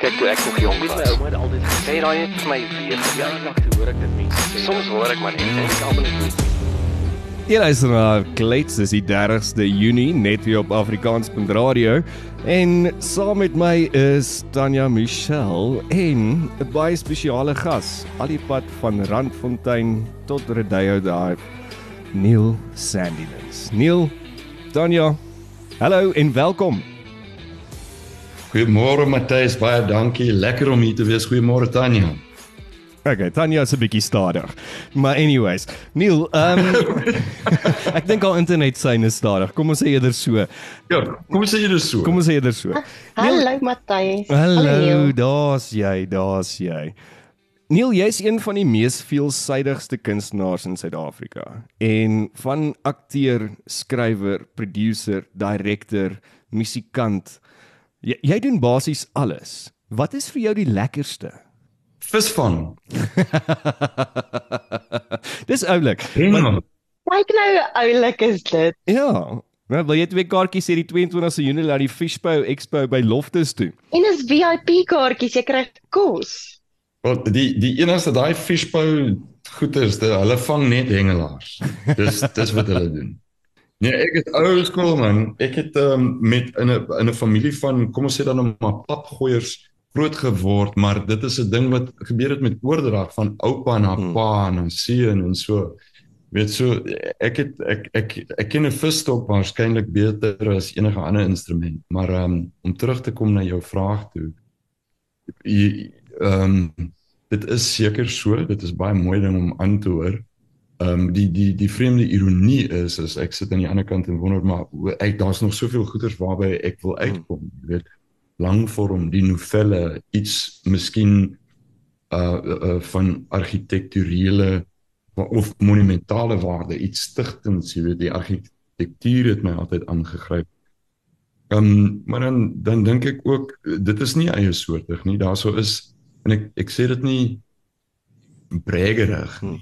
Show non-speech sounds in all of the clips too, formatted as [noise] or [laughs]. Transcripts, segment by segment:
Kyk, toe ek nog jonk was, my ouma het altyd gesê daai het vir my weer verjaardag toe hoor ek dit mense sê. Soms hoor ek maar net en ek almal net Jy luister na Klets, dis die 30ste Junie net weer op Afrikaans.radio en saam met my is Tanya Michelle en 'n baie spesiale gas, al die pad van Randfontein tot Rodeo daar, Neil Sandinens. Neil, Tanya, hallo en welkom. Goeiemôre Matthys, baie dankie. Lekker om hier te wees. Goeiemôre Tanya. Okay, Tanya is 'n bietjie stadig. Maar anyways, Neil, ehm um, [laughs] ek dink al internet syne is stadig. Kom ons sê eerder so. Ja, kom ons sê dit so. Kom ons sê eerder so. Hallo Matthys. Hallo, daar's jy, daar's jy. Neil, jy's een van die mees veelsidigste kunstenaars in Suid-Afrika. En van akteur, skrywer, producer, direkteur, musikant, jy, jy doen basies alles. Wat is vir jou die lekkerste? Visvang. [laughs] Dis oulik. Hengel. Kyk nou oulik is dit. Ja. Nou, wil jy twee kaartjies hê die 22ste Junie na die Fishbow Expo by Loftus toe? En is VIP kaartjies, jy kry kos. Wel, die die enigste daai fishbowl goeters, hulle vang net hengelaars. Dis dis wat hulle doen. Nee, ek het ou skool man. Ek het um, met in 'n in 'n familie van kom ons sê dan nou maar papgooiers groot geword, maar dit is 'n ding wat gebeur het met oordrag van oupa na pa na seun en so. Weet so ek het ek ek ek, ek ken 'n visstok waarskynlik beter as enige ander instrument, maar um, om terug te kom na jou vraag toe. Ehm um, dit is seker so, dit is baie mooi ding om aan te hoor. Ehm um, die die die vreemde ironie is as ek sit aan die ander kant en wonder maar ek daar's nog soveel goeders waarby ek wil uitkom, jy weet langvorm die novelle iets miskien uh, uh van argitekturele of monumentale waarde iets stigtends jy weet die argitektuur het my altyd aangegryp. Ehm um, maar dan dan dink ek ook dit is nie eie soortig nie. Daarso is en ek ek sê dit nie bregerig nie.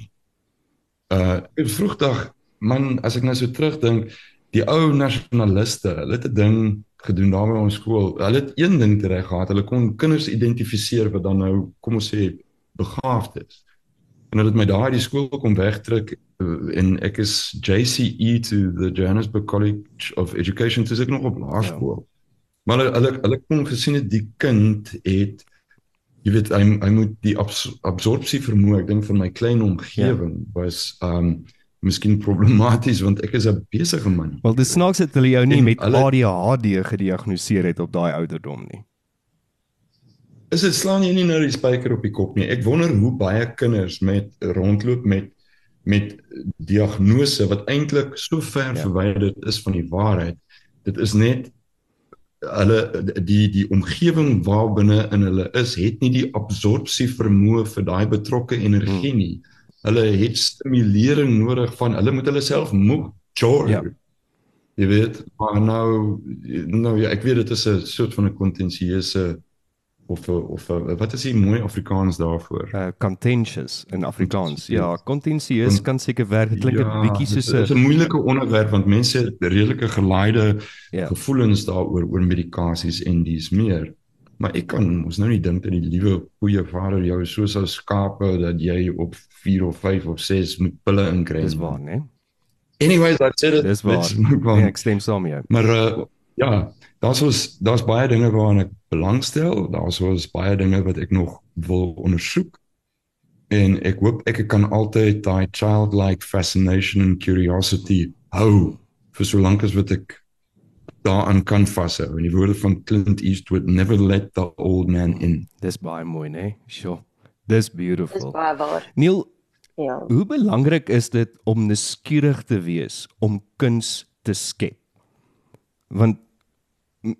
Uh vroegdag man as ek nou so terugdink die ou nasionaliste, hulle het 'n ding gedoen daar by ons skool. Hulle het een ding reg gehad. Hulle kon kinders identifiseer wat dan nou kom ons sê begaafd is. En hulle het my daai die skool kom wegtrek en ek is JCE to the Johannesburg College of Education toe ek nog op laerskool. Ja. Maar hulle hulle hulle kon gesien het die kind het jy weet hy hy moet die abs, absorpsie vermoë ek dink van my klein omgewing ja. was um miskien problematies want ek is 'n besige man. Wel dis snaaks dat hulle jou nie en met hulle, ADHD gediagnoseer het op daai ouderdom nie. Is dit slaan jy nie nou die spyker op die kop nie. Ek wonder hoe baie kinders met rondloop met met diagnose wat eintlik so ver ja. verwyder is van die waarheid. Dit is net hulle die die omgewing waarbinne in hulle is, het nie die absorpsie vermoë vir daai betrokke energie hmm. nie. Hulle het stimulering nodig van hulle moet hulle self moeg chore. Ja. Jy weet, maar nou nou ja, ek weet dit is 'n soort van 'n kontensieuse of of wat is die mooi Afrikaans daarvoor? Uh, contentious in Afrikaans. Ja, kontensieus kan seker werk. Dit klink 'n ja, bietjie soos 'n Dit is 'n moeilike onderwerp want mense het redelike gelaaide ja. gevoelens daaroor oor medikasies en dis meer. Maar ek kan mos nou nie dink dat die liewe goeie Vader jou so sou skape dat jy op 4 of 5 of 6 moet pille inkry. Dis waar, né? Anyways, I said it. Dis waar. Ja, ek stem saam met jou. Maar uh, ja, daar's was daar's baie dinge waaraan ek belangstel. Daar's was baie dinge wat ek nog wil ondersoek. En ek hoop ek kan altyd daai childlike fascination and curiosity hou vir so lank as wat ek daaraan kan vashou. En die woorde van Clint Eastwood never let the old man in. Dis baie mooi, né? Sure. Dis beautiful. Dis baie waar. Neil, ja. Hoe belangrik is dit om nuuskierig te wees om kuns te skep? Want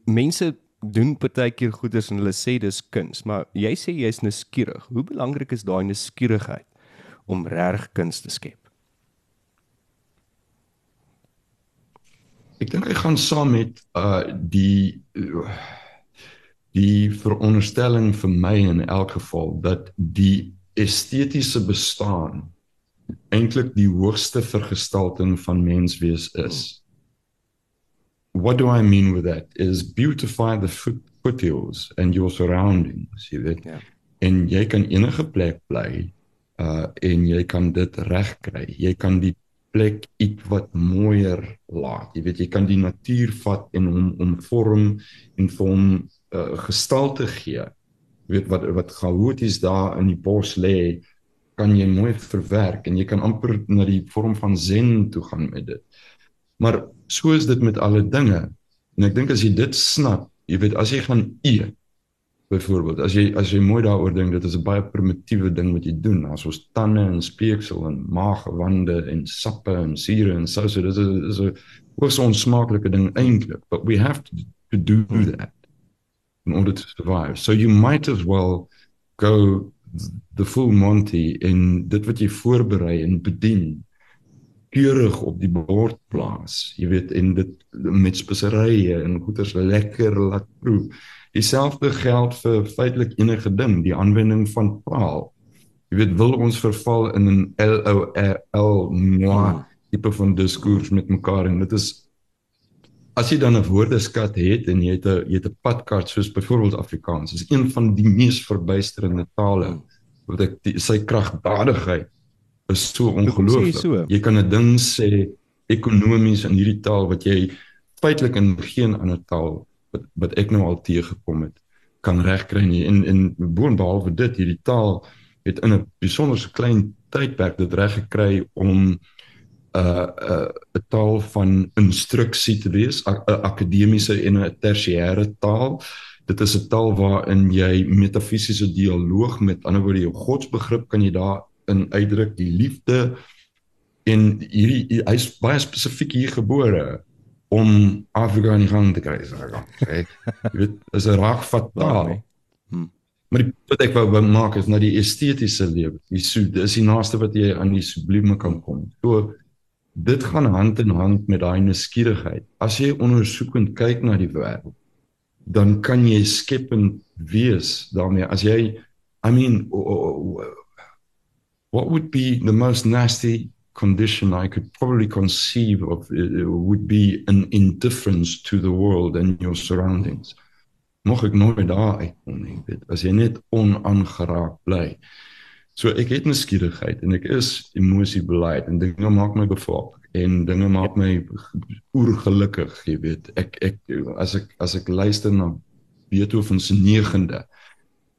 mense doen partykeer goeders en hulle sê dis kuns, maar jy sê jy's nuuskierig. Hoe belangrik is daai nuuskierigheid om reg kuns te skep? Ek dink hy gaan saam met uh die die veronderstelling vir my in elk geval dat die estetiese bestaan eintlik die hoogste vergestalting van menswees is. What do I mean with that? Is beautify the foot foothills and your surroundings, jy weet. Ja. En jy kan enige plek bly uh en jy kan dit regkry. Jy kan die plek iets wat mooier laat. Jy weet jy kan die natuur vat en hom omvorm en vir hom uh, gestalte gee. Jy weet wat wat chaoties daar in die bos lê, kan jy mooi verwerk en jy kan amper na die vorm van zen toe gaan met dit. Maar so is dit met alle dinge. En ek dink as jy dit snap, jy weet as jy gaan eet byvoorbeeld as jy as jy mooi daaroor dink dit is 'n baie primitiewe ding wat jy doen. As ons tande en speeksel en maaggewande en sappe en sure en souse dit is dis 'n hoogs onsmaaklike ding eintlik but we have to, to do that in order to survive. So you might as well go the full monty in dit wat jy voorberei en bedien keurig op die bord plaas jy weet en dit met speserye en goeders lekker laat proe. Dieselfde geld vir feitelik enige ding, die aanwending van taal. Jy weet, wil ons verval in 'n LOL moi tipe van diskurs met mekaar en dit is as jy dan 'n woordeskat het en jy het 'n jy het 'n padkaart soos byvoorbeeld Afrikaans, is een van die mees verbuisterende tale wat ek die, sy kragdadigheid is so ongelooflik. So? Jy kan 'n ding sê ekonomies in hierdie taal wat jy feitelik in geen ander taal wat wat ek nou al teëgekom het kan regkry nie en en boonbehalwe dit hierdie taal het in 'n besonderse klein tydperk dit reg gekry om 'n uh, 'n uh, 'n taal van instruksie te wees 'n akademiese en 'n tersiêre taal dit is 'n taal waarin jy metafisiese dialoog met ander woorde jou godsbegrip kan jy daar in uitdruk die liefde en hierdie hy's baie spesifiek hier gebore om Afrika in gang te kry, sê ek. Jy weet, is 'n raak fataal. Hm. Maar die wat ek wou maak is na die estetiese lewe. Die so dis die naaste wat jy aan die sublieme kan kom. So dit gaan hand in hand met daai nuuskierigheid. As jy ondersoekend kyk na die wêreld, dan kan jy skepend wees daarmee. As jy I mean what would be the most nasty condition I could probably conceive of uh, would be an indifference to the world and your surroundings. Nog ek nooit daar uitkom nie, weet, as jy net onaangeraak bly. So ek het nuuskierigheid en ek is emosiebeleid en dinge maak my bevolk en dinge maak my oergelukkig, jy weet. Ek ek as ek as ek luister na Beethoven se 9de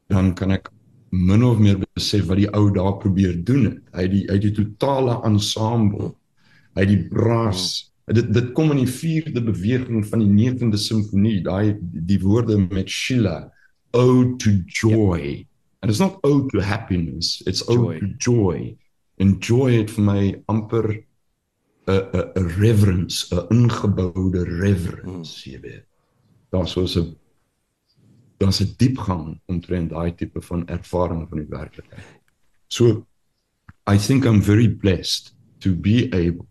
dan kan ek min of meer besef wat die ou daar probeer doen het. Hy die hy die totale ensemble. Hy die brass. Dit dit kom in die 4de beweging van die 9de simfonie, daai die woorde met Schiller, ode to joy. Yep. And it's not ode to happiness, it's ode joy. to joy. Enjoy it vir my amper 'n 'n 'n reverence, 'n ingeboude reverence, hmm. jy weet. Daar's so 'n daar's 'n diepgang omtrent daai tipe van ervaring van die werklikheid. So I think I'm very blessed to be able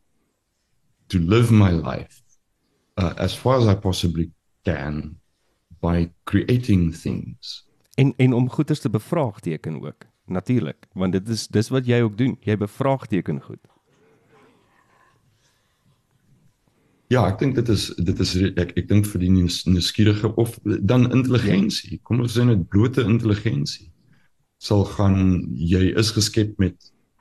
to live my life uh, as far as I possibly can by creating things. En en om goeders te bevraagteken ook, natuurlik, want dit is dis wat jy ook doen. Jy bevraagteken goed. Ja, ek dink dit is dit is ek ek dink vir die nuuskierige of dan intelligensie. Kom ons sê net blote intelligensie sal gaan jy is geskep met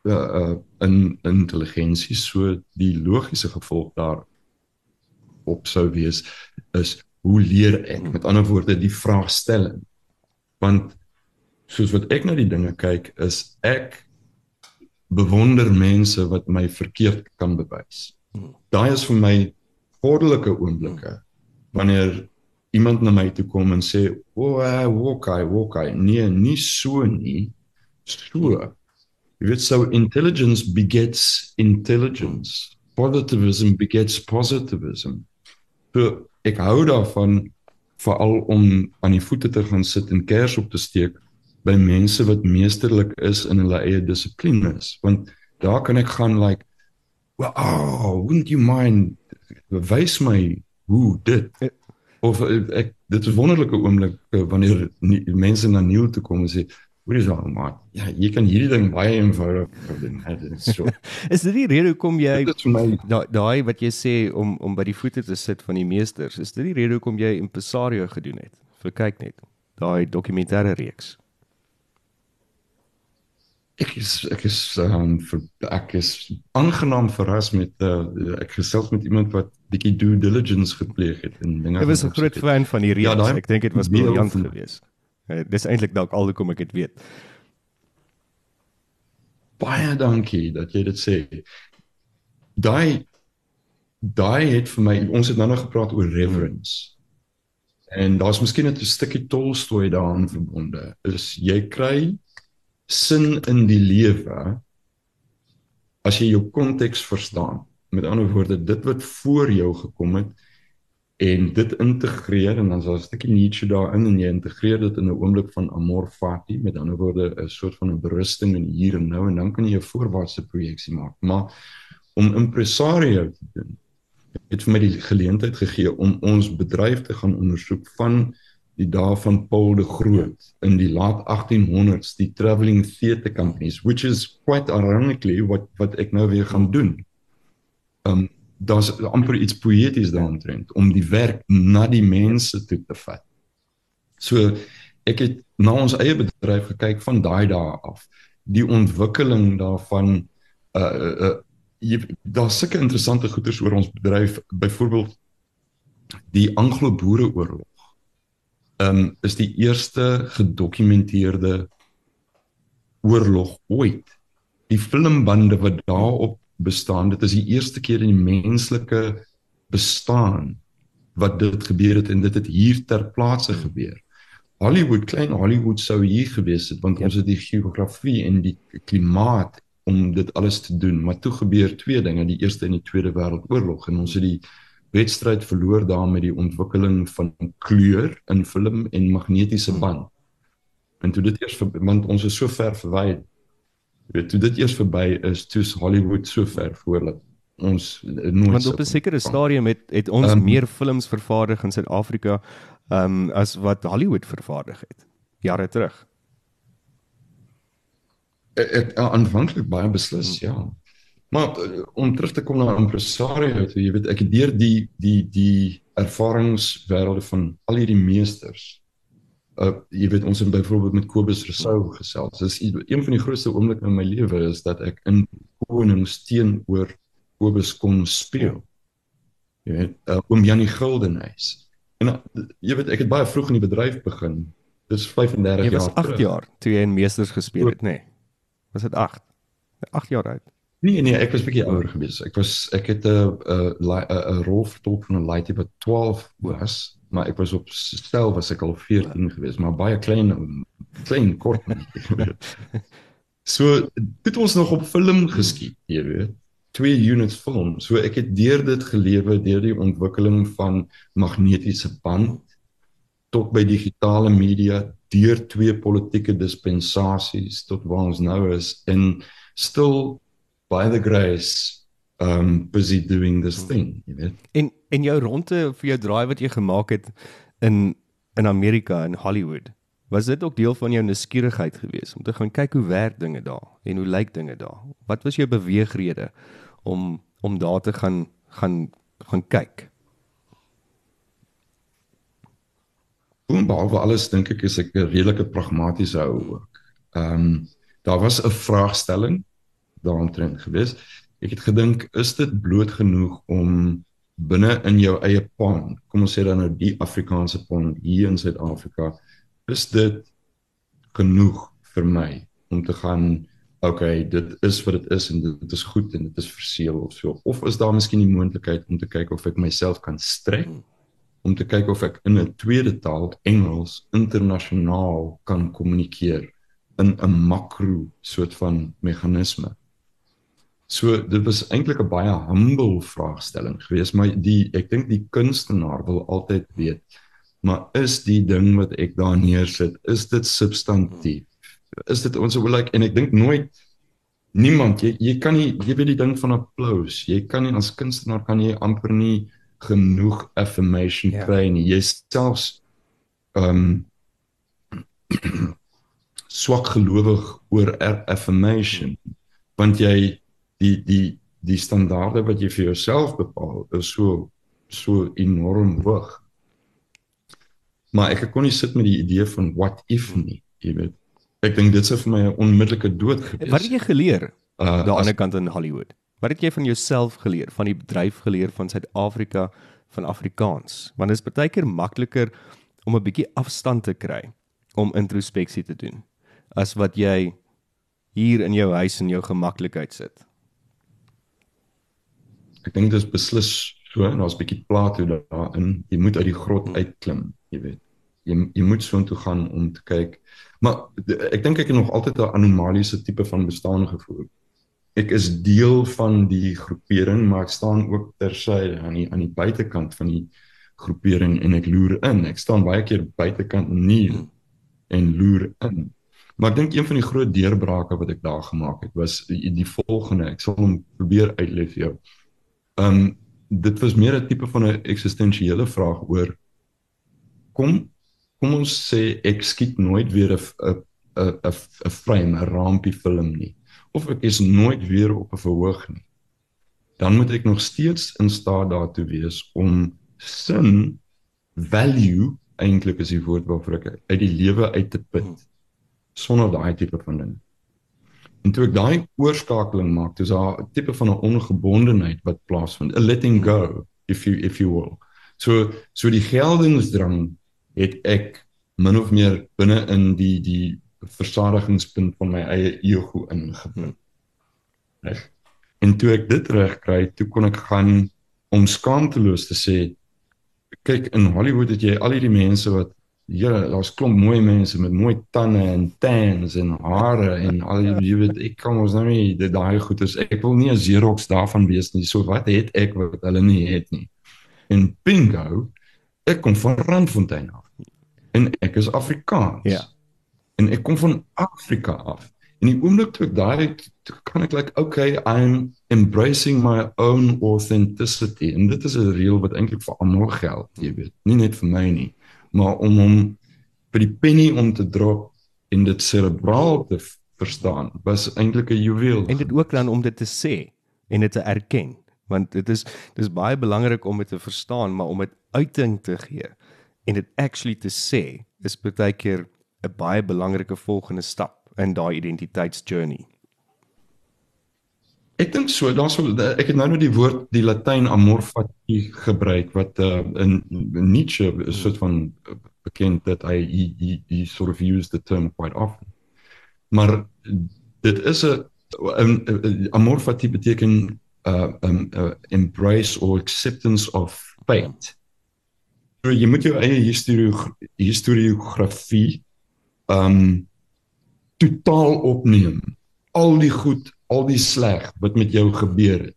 uh, uh, in intelligensie so die logiese gevolg daar op sou wees is hoe leer ek met ander woorde die vraagstelling want soos wat ek na die dinge kyk is ek bewonder mense wat my verkeerd kan bewys. Hmm. Daai is vir my goddelike oomblikke wanneer iemand na my toe kom en sê o, oh, wokai, wokai. Nee, nie so nie. So. Jy weet so intelligence begets intelligence. Positivism begets positivism. So ek hou daarvan veral om aan die voete te gaan sit en kers op te steek by mense wat meesterlik is in hulle eie dissiplines want daar kan ek gaan like well oh wouldn't you mind wys my hoe dit eh. of eh, ek dit is wonderlike oomblik eh, wanneer nie, mense na Neil toe kom en sê hoe is dit maar ja jy kan hierdie ding baie eenvoudig doen dit is so [laughs] is dit die rede hoekom jy daai wat jy sê om om by die voete te sit van die meesters is dit die rede hoekom jy impresario gedoen het vir kyk net. Daai dokumentêre reeks. Ek is ek is um vir ek is aangenaam verras met uh, ek gesels met iemand wat bietjie due diligence gepleeg het en dinge. Ek was 'n groot fan van die reeks. Ja, daai- ek dink dit was briljant geweest. Uh, dis eintlik dalk al hoekom ek dit weet. Baie dankie dat jy dit sê. Daai daai het vir my ons het nou nog gepraat oor reverence. En daar's miskien net 'n stukkie Tolstoy daaraan verbonde. Is jy kry sin in die lewe as jy jou konteks verstaan. Met ander woorde, dit wat voor jou gekom het en dit integreer en dan is daar 'n stukkie Nietzsche daarin en jy integreer dit in 'n oomblik van amor fati, met ander woorde 'n soort van 'n berusting in hier en nou en dan kan jy 'n voorwaartse projeksie maak. Maar om impresario te doen het vir my die geleentheid gegee om ons bedryf te gaan ondersoek van die dae van Paul de Groot in die laat 1800s die travelling theatre companies which is quite ironically wat wat ek nou weer gaan doen. Um daar's amper iets poëties daaromtrent om die werk na die mense toe te vat. So ek het na ons eie bedryf gekyk van daai dae af. Die ontwikkeling daarvan uh uh jy daar's sulke interessante goeters oor ons bedryf, byvoorbeeld die Anglo-Boereoorlog. Um is die eerste gedokumenteerde oorlog ooit. Die filmbande wat daarop bestaan, dit is die eerste keer in die menslike bestaan wat dit gebeur het en dit het hier ter plaatse gebeur. Hollywood, klein Hollywood sou hier gewees het want Ja. ons het die geografie en die klimaat om dit alles te doen, maar toe gebeur twee dinge, die eerste en die tweede wêreldoorlog en ons het die wedstryd verloor daar met die ontwikkeling van kleur in film en magnetiese band. En toe dit eers ver- want ons is so ver verwy. Jy weet, toe dit eers verby is, toe's Hollywood so ver voor dat ons eh, nooit Want op 'n sekere stadium het het ons Ehm, meer films vervaardig in Suid-Afrika um as wat Hollywood vervaardig het jare terug. Ek, ek aanvanklik baie beslis, ja. Maar eh, om terug te kom na impresario, toe, jy weet ek het deur die die die ervaringswêrelde van al hierdie meesters. Uh jy weet ons het byvoorbeeld met Kobus Rousseau gesels. Dis een van die grootste oomblikke in my lewe is dat ek in Konings teenoor Kobus kon speel. Jy weet, uh, oom Janie Guldenhuis. En uh, jy weet ek het baie vroeg in die bedryf begin. Dis 35 Jy jaar. was 8 terug. jaar toe jy in Meesters gespeel het, nê? Nee. Was dit 8? 8 jaar oud. Nee nee, ek was bietjie ouer gewees. Ek was ek het 'n 'n 'n rol vertolk van 'n laaitjie wat 12 was, maar ek was op stel was ek al 14 gewees, maar baie klein klein kort [laughs] so dit ons nog op film geskiet, jy weet. Twee units film. So ek het deur dit gelewe deur die ontwikkeling van magnetiese band tot by digitale media deur twee politieke dispensasies tot waar ons nou is en still by the grace um busy doing this thing, jy weet. En en jou ronde vir jou draai wat jy gemaak het in in Amerika in Hollywood. Was dit ook deel van jou nuuskierigheid geweest om te gaan kyk hoe werk dinge daar en hoe lyk dinge daar? Wat was jou beweegrede om om daar te gaan gaan gaan kyk? Boonbehalwe alles dink ek is ek 'n redelike pragmatiese ou ook. Ehm um, daar was 'n vraagstelling daaromtrent gewees. Ek het gedink is dit bloot genoeg om binne in jou eie pond, kom ons sê dan nou die Afrikaanse pond hier in Suid-Afrika, is dit genoeg vir my om te gaan okay, dit is wat dit is en dit is goed en dit is verseël of so. Of is daar miskien die moontlikheid om te kyk of ek myself kan strek om te kyk of ek in 'n tweede taal, Engels, internasionaal kan kommunikeer in 'n makro soort van meganisme. So dit was eintlik 'n baie humble vraagstelling geweest, maar die ek dink die kunstenaar wil altyd weet, maar is die ding wat ek daar neersit, is dit substantief? Is dit ons wil like en ek dink nooit niemand jy jy kan nie jy weet die ding van applous. Jy kan nie as kunstenaar kan jy amper nie genoeg affirmation Ja. ja. kry nie. Jy selfs ehm um, [clears throat] swak gelowig oor affirmation want jy die die die standaarde wat jy vir jouself bepaal is so so enorm hoog. maar ek kon nie sit met die idee van what if nie, jy weet. Ek dink dit sou vir my 'n onmiddellike dood gewees. Wat het jy geleer uh, aan die ander kant in Hollywood? Wat het jy van jouself geleer, van die bedryf geleer van Suid-Afrika, van Afrikaans? Want dit is baie keer makliker om 'n bietjie afstand te kry om introspeksie te doen as wat jy hier in jou huis in jou gemaklikheid sit. Ek dink dit is beslis so en daar's 'n bietjie Plato daarin. Jy moet uit die grot uitklim, jy weet. Jy jy moet soontoe gaan om te kyk. Maar ek dink ek het nog altyd 'n anomaliese tipe van bestaan gevoel. Ek is deel van die groepering, maar ek staan ook tersyde aan die aan die buitekant van die groepering en ek loer in. Ek staan baie keer buitekant nie en loer in. Maar ek dink een van die groot deurbrake wat ek daar gemaak het was die, die volgende. Ek sal hom probeer uitlei vir jou. Um dit was meer 'n tipe van 'n eksistensiële vraag oor kom kom ons sê ek skiet nooit weer 'n 'n 'n 'n 'n frame, 'n rampie film nie of ek is nooit weer op 'n verhoog nie. Dan moet ek nog steeds in staat daartoe wees om sin value eintlik is die woord waarvoor ek uit die lewe uit te put sonder daai tipe van ding. En toe ek daai oorskakeling maak, dis daar 'n tipe van 'n ongebondenheid wat plaasvind, a letting go if you if you will. So so die geldingsdrang het ek min of meer binne in die die versadigingspunt van my eie ego ingebind. Reg. En toe ek dit regkry, toe kon ek gaan om skaamteloos te sê kyk in Hollywood het jy al hierdie mense wat ja, daar's klomp mooi mense met mooi tande en tans en hare en al jy weet ek kan ons nou nie dit daai goeders ek wil nie 'n Xerox daarvan wees nie. So wat het ek wat hulle nie het nie. En bingo, ek kom van Randfontein af. En ek is Afrikaans. Ja. En ek kom van Afrika af. En die oomblik toe ek daai kan ek like okay, I'm embracing my own authenticity. En dit is 'n reël wat eintlik vir almal geld, jy weet. Nie net vir my nie, maar om hom vir die penny om te drop en dit serebraal te verstaan, was eintlik 'n juweel. En dit ook dan om dit te sê en dit te erken, want dit is dis baie belangrik om dit te verstaan, maar om dit uiting te gee en dit actually te sê is baie keer 'n baie belangrike volgende stap in daai identiteitsjourney. Ek dink so, daar's ek het nou net die woord die Latyn amor fati gebruik wat uh, in, in Nietzsche is soort van uh, bekend dat hy he, he, he sort of used the term quite often. Maar dit is 'n amor fati beteken uh um uh, embrace or acceptance of fate. So jy moet jou eie historie historiografie um totaal opneem. Al die goed, al die sleg wat met jou gebeur het.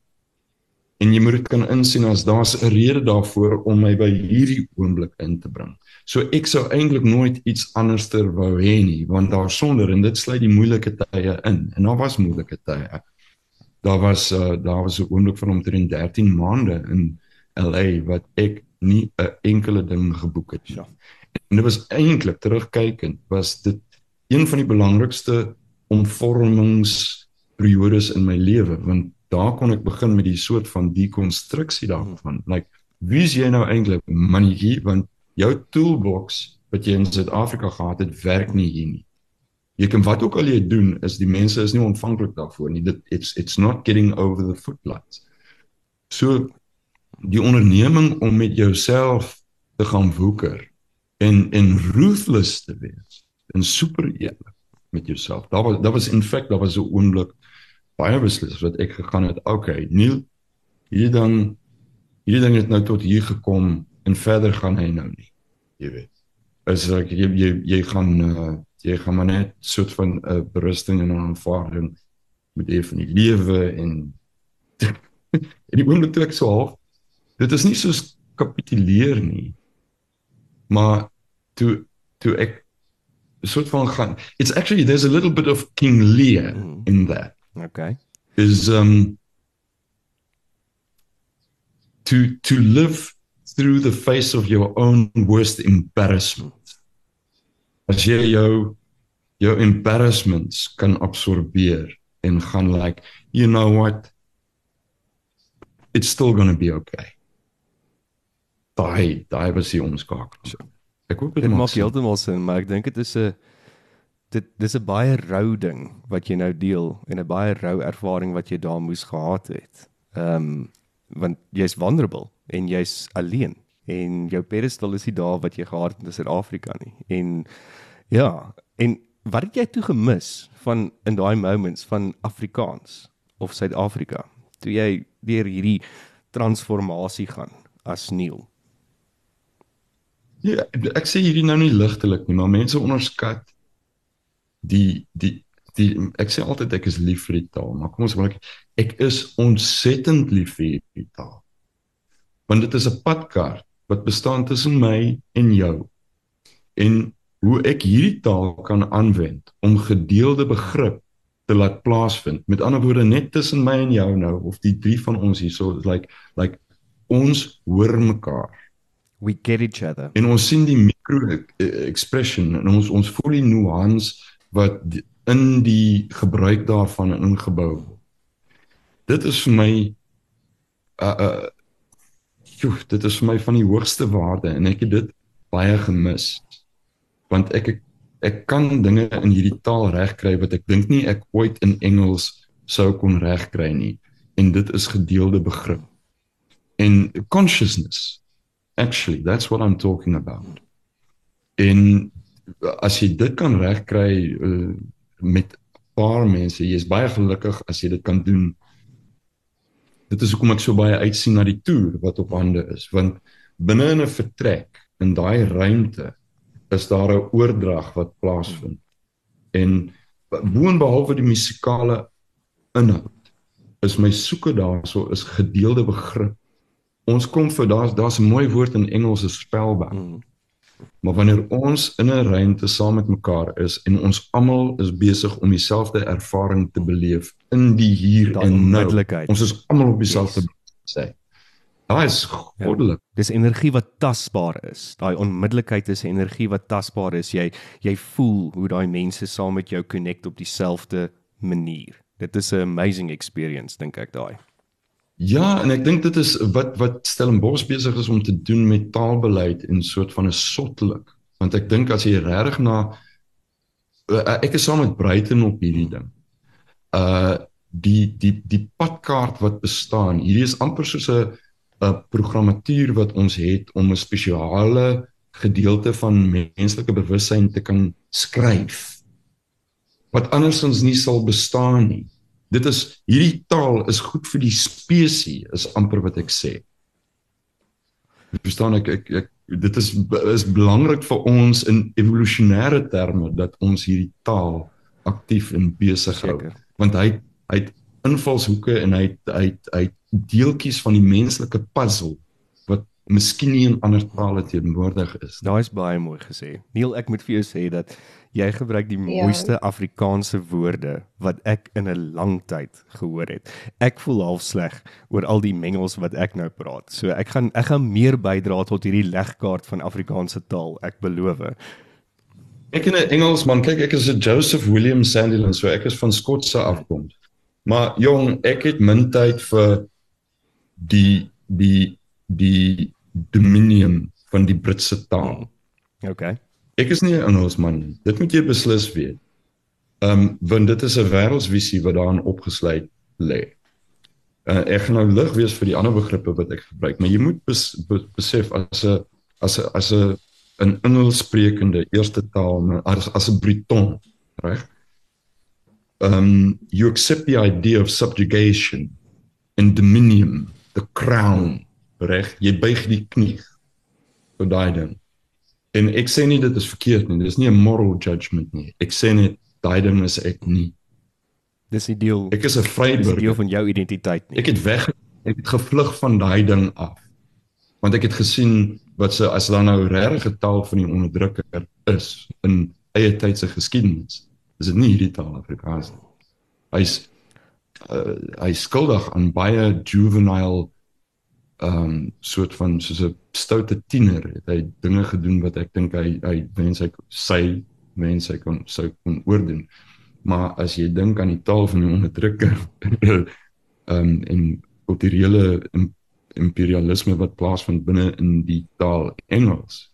En jy moet dit kan insien as daar's 'n rede daarvoor om my by hierdie oomblik in te bring. So ek sou eintlik nooit iets anderster wou hê nie, want daar sonder en dit sluit die moeilike tye in. En daar was moeilike tye. Daar was uh, daar was 'n oomblik van omtrent 13 maande in LA wat ek nie 'n enkele ding geboek het nie. Ja. En dit was eintlik terugkykend was dit een van die belangrikste omvormingsperiodes in my lewe want daar kon ek begin met die soort van dekonstruksie daarvan. Like wie is jy nou eintlik mannetjie want jou toolbox wat jy in Suid-Afrika gehad het werk nie hier nie. Jy kan wat ook al jy doen is die mense is nie ontvanklik daarvoor nie. Dit it's it's not getting over the footlights. So die onderneming om met jouself te gaan woeker en en ruthless te wees en super eerlik met jouself. Daar was daar was in feite daar was 'n oomblik baie beslis wat ek gegaan het. Okay, Neil, hier dan hierdie ding het nou tot hier gekom en verder gaan hy nou nie. Jy weet. As ek jy jy, jy gaan uh, jy gaan maar net soort van 'n uh, berusting en 'n aanvaarding met hê van die lewe en en [laughs] die oomblik toe ek so half dit is nie soos kapituleer nie. Maar toe toe ek soort van gaan it's actually there's a little bit of King Lear Mm. in that Okay. is um to to live through the face of your own worst embarrassment. As jy jou jou embarrassments kan absorbeer en gaan like you know what it's still going to be okay. Daai daai was die omskakeling. Ek hoop dit Dit maak heeltemal sin, maar ek dink dit is 'n dit dis 'n baie rou ding wat jy nou deel en 'n baie rou ervaring wat jy daar moes gehad het. Ehm um, want jy's vulnerable en jy's alleen en jou pedestal is nie daar wat jy gehad het in Suid-Afrika nie. En ja, en wat het jy toe gemis van in daai moments van Afrikaans of Suid-Afrika toe jy deur hierdie transformasie gaan as Neil? Ja, ek sê hierdie nou nie ligtelik nie, maar mense onderskat die die die ek sê altyd ek is lief vir die taal, maar kom ons maak ek is ontsettend lief vir hierdie taal. Want dit is 'n padkaart wat bestaan tussen my en jou. En hoe ek hierdie taal kan aanwend om gedeelde begrip te laat plaasvind. Met ander woorde net tussen my en jou nou of die drie van ons hierso like like ons hoor mekaar We get each other. en ons sien die micro eh, expression en ons ons voel die nuance wat in die gebruik daarvan ingebou word. Dit is vir my uh uh joh, dit is vir my van die hoogste waarde en ek het dit baie gemis. Want ek ek, ek kan dinge in hierdie taal regkry wat ek dink nie ek ooit in Engels sou kon regkry nie en dit is gedeelde begrip. En consciousness actually that's what I'm talking about. En as jy dit kan regkry uh, met 'n paar mense, jy's baie gelukkig as jy dit kan doen. Dit is hoekom ek so baie uitsien na die toer wat op hande is, want binne in 'n vertrek in daai ruimte is daar 'n oordrag wat plaasvind. En boonbehalwe die musikale inhoud is my soeke daarso is gedeelde begrip. Ons kom vir daar's daar's 'n mooi woord in Engels is spellback. Mm. Maar wanneer ons in 'n ruimte saam met mekaar is en ons almal is besig om dieselfde ervaring te beleef in die hier en nou. Ons is almal op dieselfde Yes. bladsy. Daai is goddelik. Dis energie wat tasbaar is. Daai onmiddellikheid is energie wat tasbaar is. Jy jy voel hoe daai mense saam met jou connect op dieselfde manier. Dit is 'n amazing experience dink ek daai. Ja, en ek dink dit is wat wat Stellenbosch besig is om te doen met taalbeleid en soort van 'n sottelik. Want ek dink as jy regtig na uh, ek is saam met Bruiten op hierdie ding. Uh die die die padkaart wat bestaan. Hierdie is amper soos 'n 'n programmatuur wat ons het om 'n spesiale gedeelte van menslike bewussyn te kan skryf wat andersins nie sal bestaan nie. Dit is hierdie taal is goed vir die spesies is amper wat ek sê. Jy verstaan ek ek, ek dit is is belangrik vir ons in evolusionêre terme dat ons hierdie taal aktief en besig hou want hy hy het invalshoeke en hy het- hy het- hy het deeltjies van die menslike puzzle wat miskien nie in ander tale teenwoordig is. Daai is baie mooi gesê. Neil, ek moet vir jou sê dat jy gebruik die Ja. mooiste Afrikaanse woorde wat ek in 'n lang tyd gehoor het. Ek voel half sleg oor al die mengels wat ek nou praat. So ek gaan ek gaan meer bydra tot hierdie legkaart van Afrikaanse taal, ek beloof. Ek in 'n Engelsman, kyk ek is 'n Joseph William Sandilands, so ek is van Skotse afkoms. Maar jong, ek het min tyd vir die die die dominion van die Britse taal. Okay. Ek is nie 'n Engelsman nie. Dit moet jy beslis weet. Ehm um, want dit is 'n wêreldsvisie wat daarin opgesluit lê. Uh, ek gaan nou lig wees vir die ander begrippe wat ek gebruik, maar jy moet bes, be, besef as 'n as 'n as 'n 'n Engels sprekende eerste taal as as 'n Briton, reg? Um you accept the idea of subjugation and dominion, the crown, reg? Jy buig die knie vir daai ding. En ek sê nie dit is verkeerd nie. Dis nie 'n moral judgment nie. Ek sê net daai ding is ek nie. Dis die deel Ek is 'n dis die deel vryburger. van jou identiteit nie. Ek het weg ek het gevlug van daai ding af. Want ek het gesien wat se as daar nou regtig 'n taal van die onderdrukker is in eie tyd se geskiedenis. Is dit nie hierdie taal Afrikaans nie. Hy's uh, hy skuldig aan baie juvenile ehm um, soort van soos 'n stoute tiener het hy dinge gedoen wat ek dink hy hy wens hy sy wens hy kon sou kon oordoen. Maar as jy dink aan die taal van die onderdrukker [laughs] ehm um, en kulturele im- imperialisme wat plaasvind binne in die taal Engels.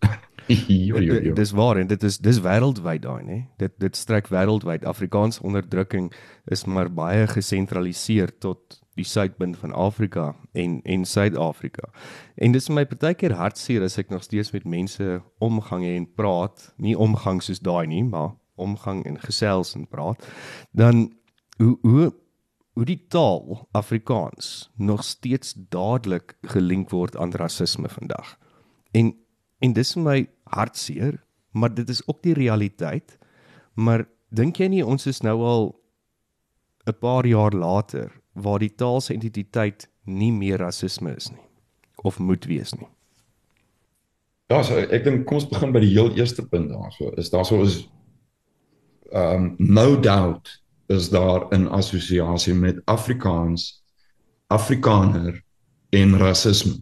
jo, jo, jo. Dis waar en dit is dis wêreldwyd daai nê. Dit dit strek wêreldwyd. Afrikaans onderdrukking is maar baie gesentraliseer tot die suidpunt van Afrika en en Suid-Afrika. En dis vir my partykeer hartseer as ek nog steeds met mense omgang en praat, nie omgang soos daai nie, maar omgang en gesels en praat, dan hoe hoe hoe die taal Afrikaans nog steeds dadelik gelink word aan rasisme vandag. En en dis vir my hartseer, maar dit is ook die realiteit. Maar dink jy nie ons is nou al 'n paar jaar later waar die taal se identiteit nie meer rasisme is nie of moet wees nie? Ja, so ek dink kom ons begin by die heel eerste punt daarso. Is daarso is um no doubt is daar 'n assosiasie met Afrikaans, Afrikaner en rasisme.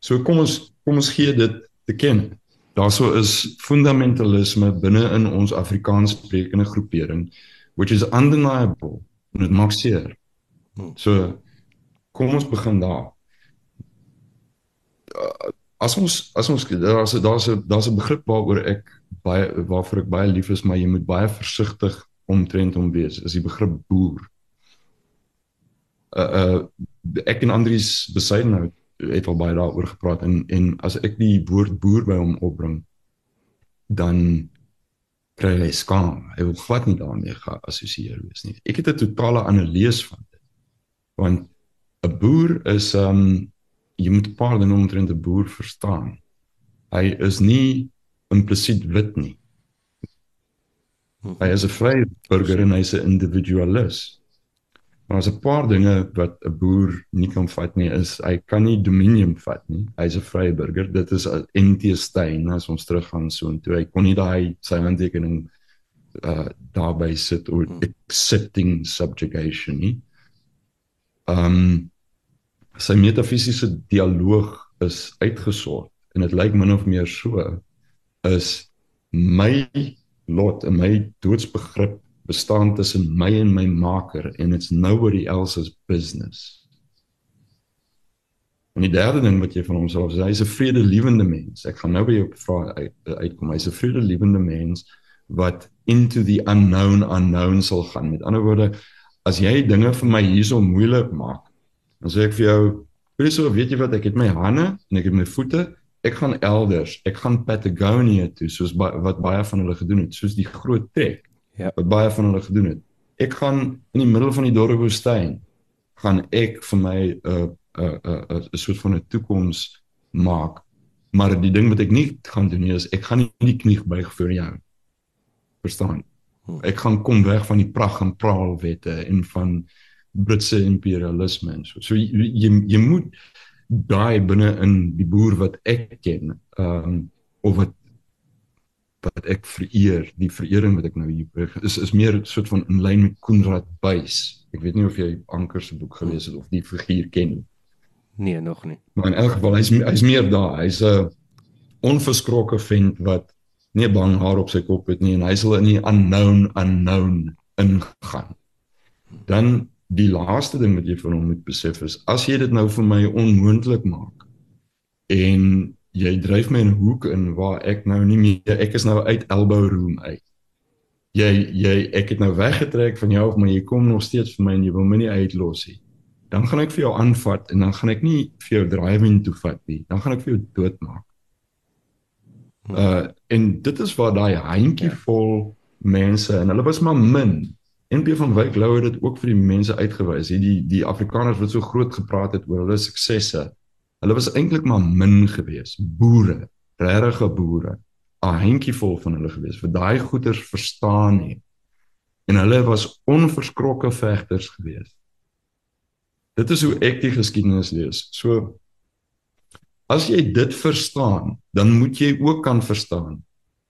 So kom ons kom ons gee dit te ken. Daarso is fundamentalisme binne in ons Afrikaans sprekende groepering which is undeniable en dit maak seer. So kom ons begin daar. Uh, As ons as ons daar's daar's 'n daar's 'n begrip waaroor ek baie waarvoor ek baie lief is, maar jy moet baie versigtig omtrent hom wees. Is die begrip boer. Uh uh ek en Andries Besuidenhout het al baie daaroor gepraat en en as ek die woord boer by hom opbring dan kry hy skaam. Hy wil glad nie daarmee geassosieer wees nie. Ek het 'n totale analise van dit. Want 'n boer is um jy moet 'n paar dinge omtrent 'n boer verstaan. Hy is nie implisiet wit nie. Hy is 'n vrye burger en hy's 'n individualis. Maar as 'n paar dinge wat 'n boer nie kan vat nie is hy kan nie dominium vat nie. Hy's 'n vrye burger. Dit is NT Steyn as ons teruggaan so intoe. Hy kon nie daai sy handtekening uh daarby sit oor accepting subjugation nie. Um sy metafisiese dialoog is uitgesort en dit lyk min of meer so is my lot en my doodsbegrip bestaan tussen my en my maker en it's nobody else's business. En die derde ding wat jy van hom sê, is hy's 'n vredelewende mens. Ek gaan nou by jou vraag uit, uitkom. Hy's 'n vredelewende mens wat into the unknown unknown sal gaan. Met ander woorde, as jy dinge vir my hierso moeilik maak, dan sê ek vir jou, "Hierso, weet jy wat, ek het my hande en ek het my voete ek gaan elders, ek gaan Patagonia toe soos ba wat baie van hulle gedoen het, soos die groot trek. Ja. Wat baie van hulle gedoen het. Ek gaan in die middel van die dorre woestyn gaan ek vir my 'n uh, 'n uh, 'n uh, 'n uh, soort van 'n toekoms maak. Maar die ding wat ek nie gaan doen nie is ek gaan nie die knie buig vir jou. Verstaan? Ek gaan kom weg van die pragt en praalwette en van Britse imperialisme en so. So jy jy, jy moet daai binne in die boer wat ek ken, ehm um, of wat wat ek vereer, die verering wat ek nou hier is is meer 'n soort van in lyn met Konrad Buys. Ek weet nie of jy Anker se boek gelees het of die figuur ken nie. Nee, nog nie. Maar in elk geval hy's hy's meer daar. Hy's 'n onverskrokke vent wat nie bang haar op sy kop het nie en hy sal in die unknown unknown ingaan. Dan die laaste ding wat jy van hom moet besef is as jy dit nou vir my onmoontlik maak en jy dryf my in 'n hoek in waar ek nou nie meer ek is nou uit elbow room uit. Jy jy ek het nou weggetrek van jou of maar jy kom nog steeds vir my en jy wil my nie uitlos nie. Dan gaan ek vir jou aanvat en dan gaan ek nie vir jou driving toe vat nie. Dan gaan ek vir jou doodmaak. Uh en dit is waar daai handjie vol mense en hulle was maar min. NP van Wyk Lou het dit ook vir die mense uitgewys. Hierdie die Afrikaners wat so groot gepraat het oor hulle suksesse. Hulle was eintlik maar min geweest, boere, regte boere, 'n handjievol van hulle geweest wat daai goeters verstaan het. En hulle was onverskrokke vegters geweest. Dit is hoe ek die geskiedenis lees. So as jy dit verstaan, dan moet jy ook kan verstaan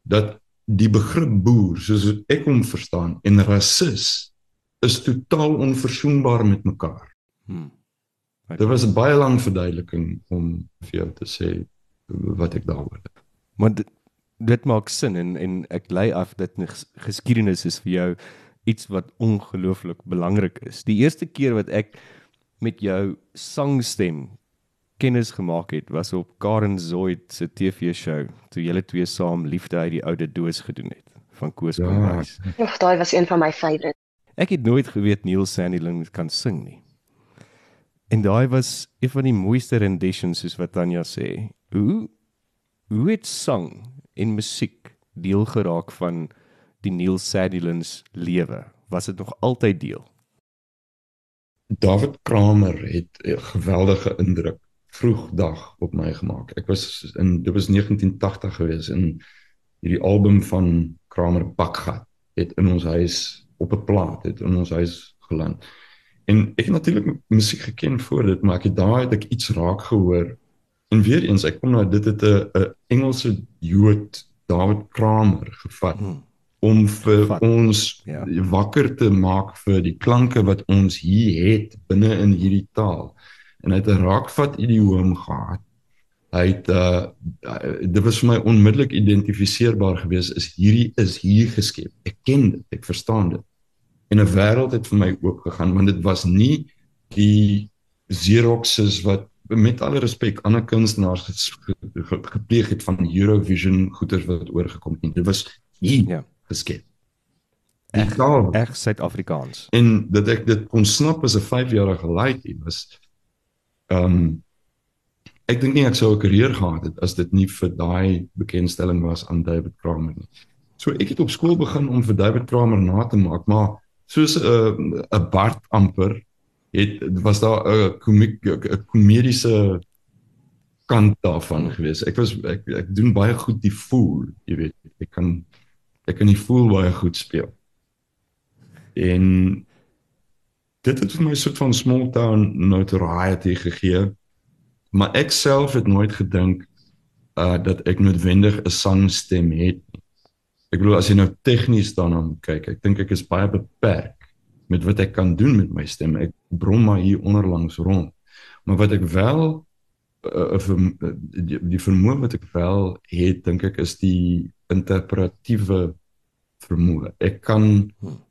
dat die begrip boer soos ek hom verstaan en rasis is totaal onverzoenbaar met mekaar. Hmm. Dit was 'n baie lang verduideliking om vir jou te sê wat ek daaroor het. Maar dit, dit maak sin en en ek lei af dat geskiedenis is vir jou iets wat ongelooflik belangrik is. Die eerste keer wat ek met jou sangstem kennis gemaak het was op Karen Zoid se TV-show toe julle twee saam liefde uit die oude doos gedoen het van Koos Ja. Kombuis. Ag, daai was een van my favourites. Ek het nooit geweet Neil Sandilands kan sing nie. En daai was een van die mooiste renditions soos wat Tanya sê. Hoe hoe het sang en musiek deel geraak van die Neil Sandilands lewe? Was dit nog altyd deel? David Kramer het 'n geweldige indruk vroegdag op my gemaak. Ek was in dit was 1980 gewees en hierdie album van Kramer Bakgat het in ons huis op 'n plaat het in ons huis geland. En ek het natuurlik musiek geken voor dit, maar ek het daai het ek iets raak gehoor. En weer eens, ek kom nou dit het 'n 'n Engelse Jood David Kramer gevat Hmm. om vir Vat. ons Ja. ja. wakker te maak vir die klanke wat ons hier het binne in hierdie taal. En hy het 'n raakvat idioom gehad. Hy het uh dit was vir my onmiddellik identifiseerbaar geweest is hierdie is hier geskep. Ek ken dit, ek verstaan dit. En 'n wêreld het vir my oop gegaan want dit was nie die Xeroxes wat met alle respek ander kunstenaars ges- ge- ge- gepleeg het van Eurovision goeders wat oorgekom het. Dit was hier Ja. geskep. Taal Reg Suid-Afrikaans. en dat ek dit kon snap as 'n 5-jarige laaitie was ehm um, ek dink nie ek sou 'n karier gehad het as dit nie vir daai bekendstelling was aan David Kramer nie. So ek het op skool begin om vir David Kramer na te maak, maar soos 'n uh, 'n Bart amper het was daar 'n komiek 'n komediese kant daarvan gewees. Ek was ek ek doen baie goed die voel, jy weet. Ek kan ek kan die voel baie goed speel. En dit het vir my soort van small town notoriety gegee. Maar ek self het nooit gedink uh dat ek noodwendig 'n sangstem het. Ek bedoel as jy nou tegnies daarna kyk, ek dink ek is baie beperk met wat ek kan doen met my stem. Ek brom maar hier onderlangs rond. Maar wat ek wel uh, uh, verm- uh, die, die vermoë wat ek wel het, dink ek is die interpretatiewe vermoë. Ek kan 'n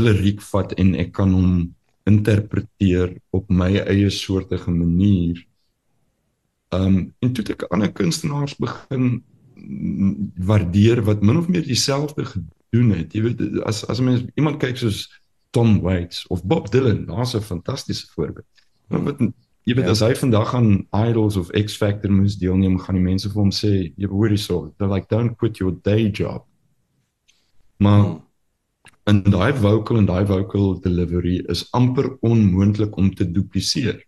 liriek vat en ek kan hom interpreteer op my eie soortige manier. Um en toe het ek ander kunstenaars begin waardeer wat min of meer dieselfde gedoen het. Jy weet as as mens iemand kyk soos Tom Waits of Bob Dylan, daar's 'n fantastiese voorbeeld. Maar wat jy weet Ja. as hy vandag aan Idols of X Factor moes deelneem, gaan die mense vir hom sê, jy hoor hierso, they're like don't quit your day job. Maar in daai vocal en daai vocal delivery is amper onmoontlik om te dupliseer.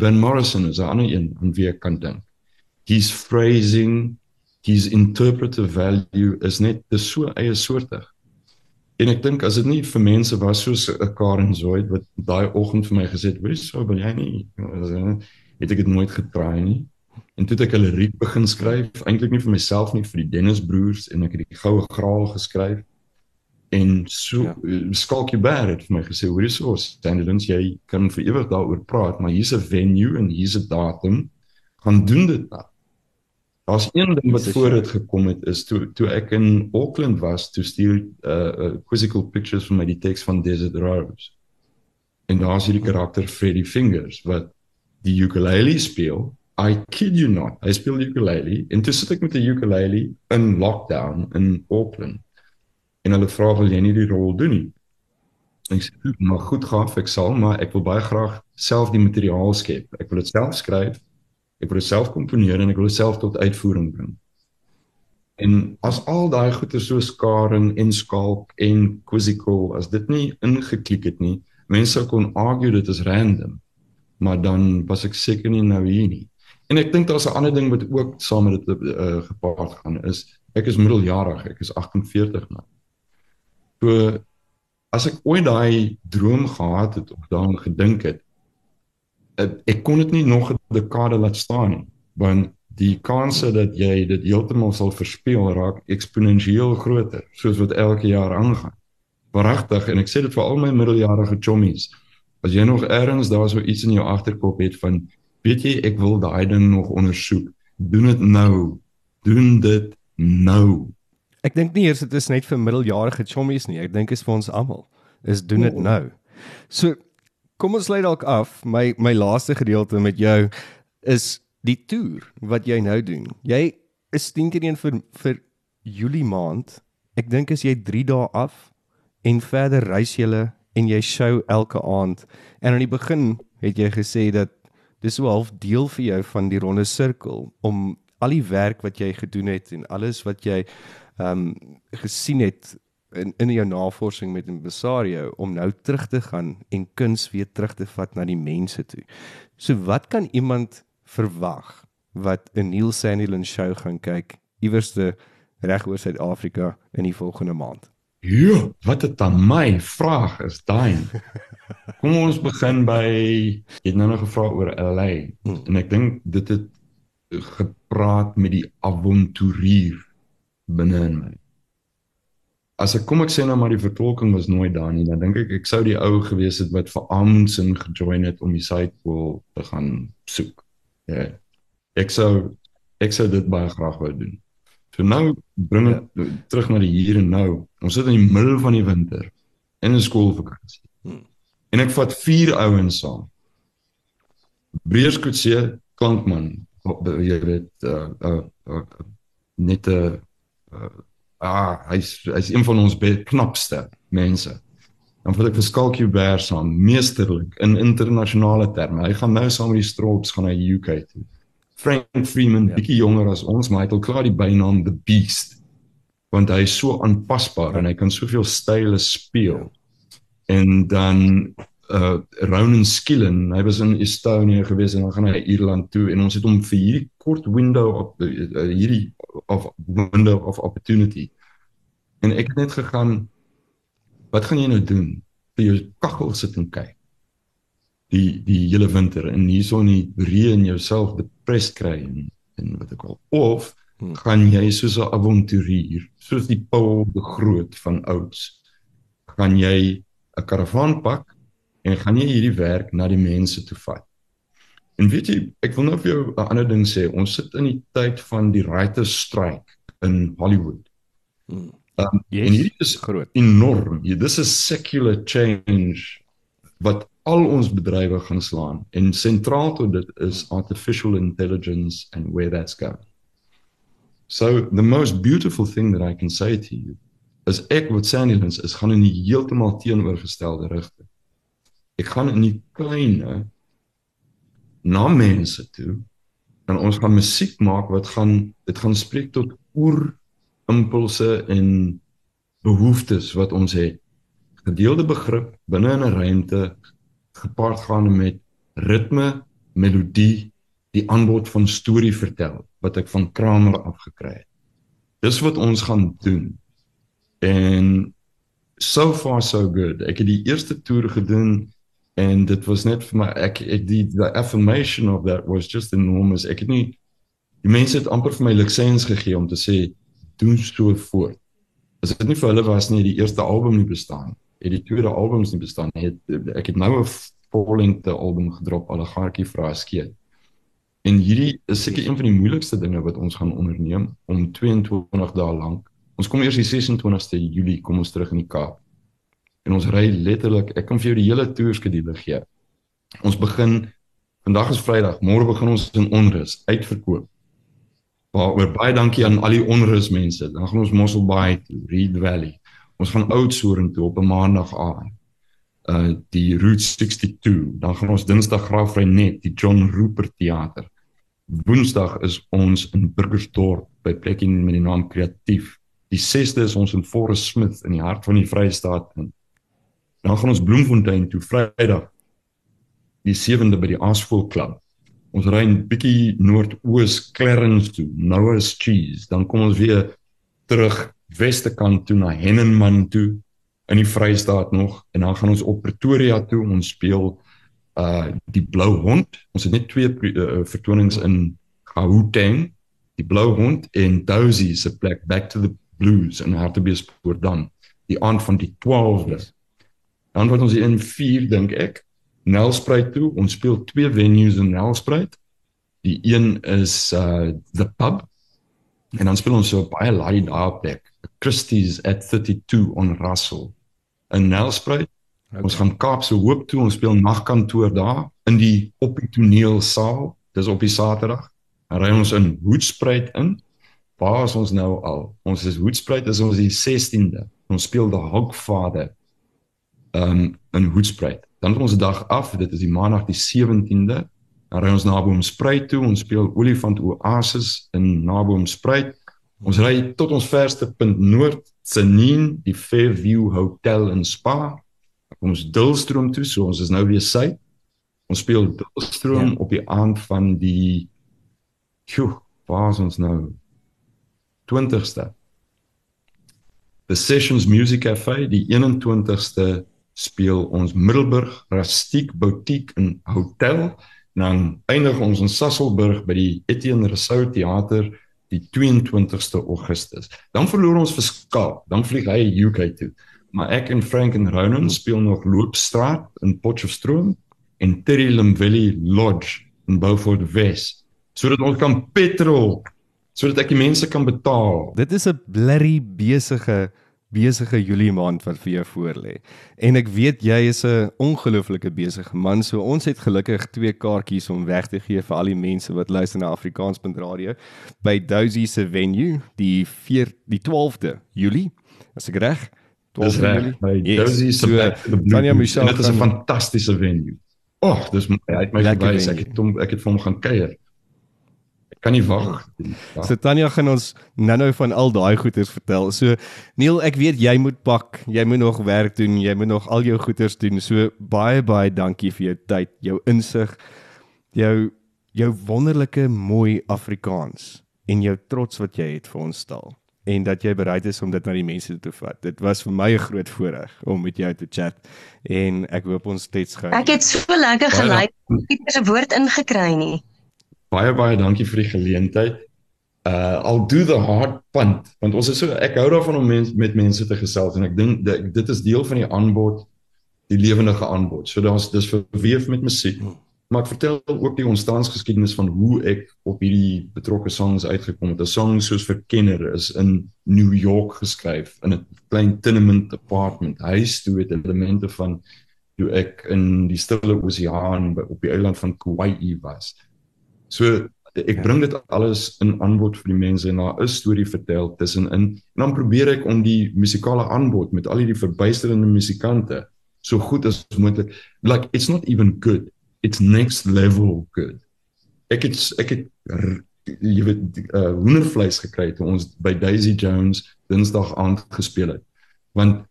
Van Morrison is 'n ander een aan wie ek kan dink. His phrasing, his interpretive value is net dis so eie soortig. En ek dink as dit nie vir mense was soos 'n Karen Zoid wat daai oggend vir my gesê het, "Wie sou wil jy nie?" het ek dit nooit getraai nie. En toe het ek 'n liriek begin skryf, eintlik nie vir myself nie, vir die Dennis broers en ek het die Goue Graal geskryf. En so Ja. ja. Skalkie Bear het vir my gesê, "Hoor hierso, Standelins, jy kan vir ewig daaroor praat, maar hier's 'n venue en hier's 'n datum. Gaan doen dit nou." Daar's een ding wat Dis voor ja. dit gekom het is toe toe ek in Auckland was, toe stuur uh, uh Quizzical Pictures vir my die teks van Desert Rose. En daar's hierdie karakter Freddy Fingers wat die ukulele speel. I kid you not. Hy speel ukulele en toe sit ek met 'n ukulele in lockdown in Auckland. En hulle vra wil jy nie die rol doen nie. Ek sê "Goed, maar goed gaaf, ek sal, maar ek wil baie graag self die materiaal skep. Ek wil dit self skryf. Ek wil dit self komponeer en ek wil dit self tot uitvoering bring. En as al daai goeie soos Karen en Skalk en Quizzical as dit nie ingeklik het nie, mense kon argue dit is random. Maar dan was ek seker nie nou hier nie. En ek dink daar's 'n ander ding wat ook saam met dit uh, gepaard gaan is ek is middeljarig, ek is 48 nou. So as ek ooit daai droom gehad het of daaraan gedink het, ek, kon dit nie nog 'n dekade laat staan nie, want die kanse dat jy dit heeltemal sal verspeel raak eksponensieel groter soos wat elke jaar aangaan. Pragtig en ek sê dit vir al my middeljarige chommies. As jy nog ergens daar so iets in jou agterkop het van weet jy ek wil daai ding nog ondersoek, doen dit nou. Doen dit nou. Ek dink nie eers dit is net vir middeljarige chommies nie. Ek dink dit is vir ons almal. Is doen dit Ja. nou. So kom ons lei dalk af my my laaste gedeelte met jou. is die toer wat jy nou doen. Jy is 10 teen 1 vir vir Julie maand. Ek dink as jy 3 dae af en verder reis jy en jy show elke aand. En aan die begin het jy gesê dat dis so half deel vir jou van die ronde sirkel om al die werk wat jy gedoen het en alles wat jy ehm um, gesien het in in jou navorsing met Impresario om nou terug te gaan en kuns weer terug te vat na die mense toe. So wat kan iemand verwag wat 'n Neil Sandlin show gaan kyk iewers te reg oor Suid-Afrika in die volgende maand? Ja, wat dit aan my vraag is daai. Kom ons begin by jy het nou nog gevra oor LA hmm. en ek dink dit het gepraat met die avonturier binne in my as ek kom ek sê nou maar die vertolking was nooit daar nie, dan dink ek ek sou die ou gewees het wat vir Amundsen gejoin het om die Suidpool te gaan soek. Ja. Ek sou ek sou dit baie graag wou doen. So nou bring ek ja. terug na die hier en nou. Ons sit in die middel van die winter in 'n skoolvakansie. Hmm. En ek vat vier ouens saam. Breerskutse klankman, jy weet uh uh, uh net 'n uh, ah, hy's hy's een van ons knapste mense. Dan wil ek vir Skalkie Bear saam meesterlik in internasionale terme. Hy gaan nou saam met die Strops gaan na UK toe. Frank Freeman, ja. bietjie jonger as ons, maar hy het al klaar die bynaam The Beast want hy is so aanpasbaar en hy kan soveel style speel. En dan uh Ronan Skillen, hy was in Estonia gewees en dan gaan hy Ierland toe en ons het hom vir hierdie kort window op uh, hierdie of window of opportunity. En ek het net gegaan wat gaan jy nou doen? Vir jou kaggel sit en kyk. Die die hele winter en hierson die reën jouself depressed kry en, en wat ek al of hmm. gaan jy soos 'n avonturier, soos die Paul die Groot van ouds, gaan jy 'n karavaan pak en gaan jy hierdie werk na die mense toe vat. En weet jy, ek wil nou vir jou 'n ander ding sê. Ons sit in die tyd van die writers strike in Hollywood. Hmm. Um, yes, en hierdie is groot. Enorm. Hier dis 'n secular change wat al ons bedrywe gaan slaan en sentraal tot dit is artificial intelligence and where that's going. So the most beautiful thing that I can say to you is ek wat Sandylins is gaan in die heeltemal teenoorgestelde rigting. Ek gaan in die kleine na mense toe en ons gaan musiek maak wat gaan dit gaan spreek tot oer impulse en behoeftes wat ons het. Gedeelde begrip binne in 'n ruimte gepaard gaan met ritme melodie die aanbod van storie vertel wat ek van Kramer afgekry het. Dis wat ons gaan doen. En so far so good. Ek het die eerste toer gedoen en dit was net vir my ek ek die the affirmation of that was just enormous. Ek het nie die mense het amper vir my lisensie gegee om te sê doen so voort. As dit nie vir hulle was nie die eerste album nie bestaan het die tweede albums nie bestaan het ek het nou 'n vollengte album gedrop allegaartjie vra skeet. En hierdie is seker een van die moeilikste dinge wat ons gaan onderneem om 22 dae lank. Ons kom eers die 26ste Julie kom ons terug in die Kaap en ons ry letterlik ek kan vir jou die hele toer skedule gee. Ons begin vandag is Vrydag, môre begin ons in onrus uitverkoop. Waaroor baie dankie aan al die onrus mense. Dan gaan ons Mossel Bay toe, Reed Valley. Ons gaan Oudtshoorn toe op 'n maandag aan. Uh die Route 62. Dan gaan ons Dinsdag Graafry net die John Rupert Theater. Woensdag is ons in Burgersdorp by plek in met die naam Kreatief. Die 6de is ons in Forest Smith in die hart van die Vrystaat in Dan gaan ons Bloemfontein toe Vrydag die 7de by die Asphalt Club. Ons ry 'n bietjie noordoos Clarence toe, Noah's Cheese. Dan kom ons weer terug weste kant toe na Hennenman toe in die Vrystaat nog en dan gaan ons op Pretoria toe. Ons speel uh die Blou Hond. Ons het net twee uh, vertonings in Gauteng, die Blou Hond en Dozy se plek Back to the Blues in Hartbeespoort dan die aand van die 12de. Dan word ons in 4 dink ek Nelspruit toe. Ons speel twee venues in Nelspruit. Die een is uh the pub en dan speel ons so baie laai daar plek. Christie's at 32 on Russell in Nelspruit. Okay. Ons gaan Kaapse Hoop toe. Ons speel nagkantoor daar in die op die toneelsaal Dis op die Saterdag. Dan ry ons in Hoedspruit in. Waar is ons nou al? Ons is Hoedspruit, is ons die 16de. Ons speel die Hogfather um in Hoedspruit. Dan het ons dag af, dit is die Maandag die 17de. Dan ry ons na Boomspruit toe. Ons speel Olifant Oasis in Naboomspruit. Ons ry tot ons verste punt noord, Tsenin, die Fairview Hotel en Spa. Dan kom ons Dulstroom toe, so ons is nou weer suid. Ons speel Dulstroom ja. op die aand van die Sjoe, waar is ons nou? 20ste. The Sessions Music Cafe, die 21ste speel ons Middelburg Rustiek Boutique in Hotel. Dan eindig ons in Sasselburg by die Etienne Rousseau Theater die 22ste Augustus. Dan verloor ons verskaal. Dan vlieg hy UK toe. Maar ek en Frank en Ronan speel nog Loopstraat in Potchefstroom en Terry Limvalley Lodge in Beaufort West sodat ons kan petrol sodat ek die mense kan betaal. Dit is 'n blerry besige besige Julie maand wat vir jou voorlê. En ek weet jy is 'n ongelooflike besige man, so ons het gelukkig twee kaartjies om weg te gee vir al die mense wat luister na Afrikaans.radio by Dozy se venue die 4 die 12de Julie. As ek reg? 12de Julie. By yes. Dozy se so, Tanya Michelle, dit is 'n fantastiese venue. Ag, oh, dis my uit my verwys. Ek het hom ek het vir hom gaan kuier kan nie wag. Ja. So Tanya gaan ons nou-nou van al daai goeders vertel. So Neil, ek weet jy moet pak, jy moet nog werk doen, jy moet nog al jou goeders doen. So baie baie dankie vir jou tyd, jou insig, jou jou wonderlike mooi Afrikaans en jou trots wat jy het vir ons taal en dat jy bereid is om dit na die mense toe te vat. Dit was vir my 'n groot voorreg om met jou te chat en ek hoop ons steeds gou. Ek het so lekker. Ek het 'n woord ingekry nie baie baie dankie vir die geleentheid. Uh I'll do the hard punt want ons is so ek hou daarvan om mens, met mense te gesels en ek dink dit, is deel van die aanbod die lewendige aanbod. So daar's dis verweef met musiek. Maar ek vertel ook die ontstaansgeskiedenis van hoe ek op hierdie betrokke songs uitgekom het. 'n Song soos Verkenner is in New York geskryf in 'n klein tenement apartment. Huis toe het elemente van hoe ek in die stille oseaan op die eiland van Kauai was. So ek bring dit alles in aanbod vir die mense en daar is storie vertel tussenin en dan probeer ek om die musikale aanbod met al hierdie verbuisterende musikante so goed as moontlik like it's not even good it's next level good. Ek het ek het jy weet uh, hoendervleis gekry toe ons by Daisy Jones Dinsdag aand gespeel het. Want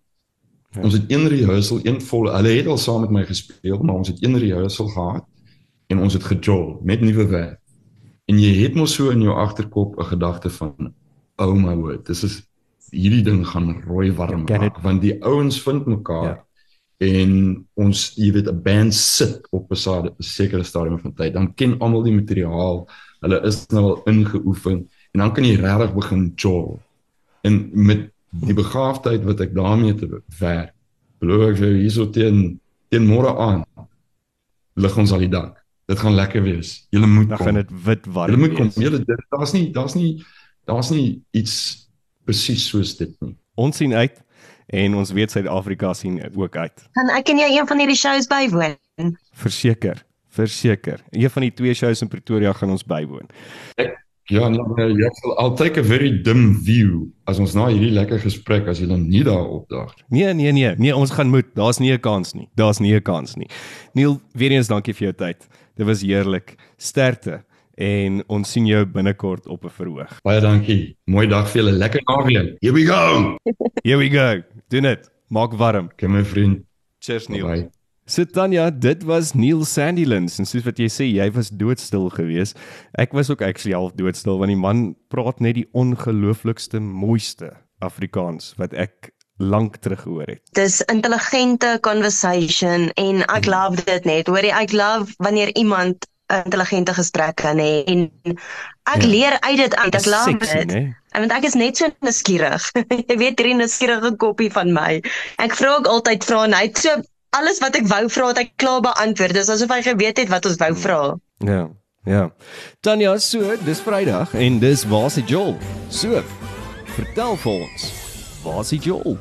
ja. ons het een rehearsal een vol hulle het al saam met my gespeel maar ons het een rehearsal gehad en ons het gejol met nuwe werk. En jy het mos so in jou agterkop 'n gedagte van oh my word, dis is hierdie ding gaan rooi warm maak want die ouens vind mekaar ja. en ons jy weet 'n band sit op 'n sekere stadium van tyd, dan ken almal die materiaal. Hulle is nou al ingeoefen en dan kan jy regtig begin jol. En met die begaafdheid wat ek daarmee te werk, beloof ek vir hierso teen teen môre aan lig ons al die dak dit gaan lekker wees. Julle moet dan gaan dit wit warm. Julle moet kom. Julle daar's nie daar's nie daar's nie iets presies soos dit nie. Ons sien uit en ons weet Suid-Afrika sien ook uit. Kan ek en jy een van hierdie shows bywoon? Verseker. Verseker. Een van die twee shows in Pretoria gaan ons bywoon. Ek Ja, nee, jy sal I'll take a very dim view as ons na hierdie lekker gesprek as jy dan nie daar opdaag. Nee, nee, nee, nee, ons gaan moet. Daar's nie 'n kans nie. Daar's nie 'n kans nie. Neil, weer eens dankie vir jou tyd. Dit was heerlik. Sterkte en ons sien jou binnekort op 'n verhoog. Baie dankie. Mooi dag vir julle. Lekker naweek. Here we go. [laughs] Here we go. Doen dit. Maak warm. Kom my vriend. Cheers Neil. Bye. Sit so, Tanya, dit was Neil Sandilands en soos wat jy sê, jy was doodstil geweest. Ek was ook actually half doodstil want die man praat net die ongelooflikste mooiste Afrikaans wat ek lank terug gehoor het. Dis intelligente conversation en ek hmm. love dit net. Hoorie, ek love wanneer iemand intelligente gesprek kan hê en ek ja. leer uit dit uit. Ek love dit. Nee? Want ek is net so nuuskierig. [laughs] Jy weet hierdie nuuskierige koppie van my. Ek vra ook altyd vra en hy het so alles wat ek wou vra het ek klaar beantwoord. Dis asof hy geweet het wat ons wou vra. Ja. Ja. Tanya, so, dis Vrydag en dis waar se Joel. So, vertel vir ons. Waar is Joel?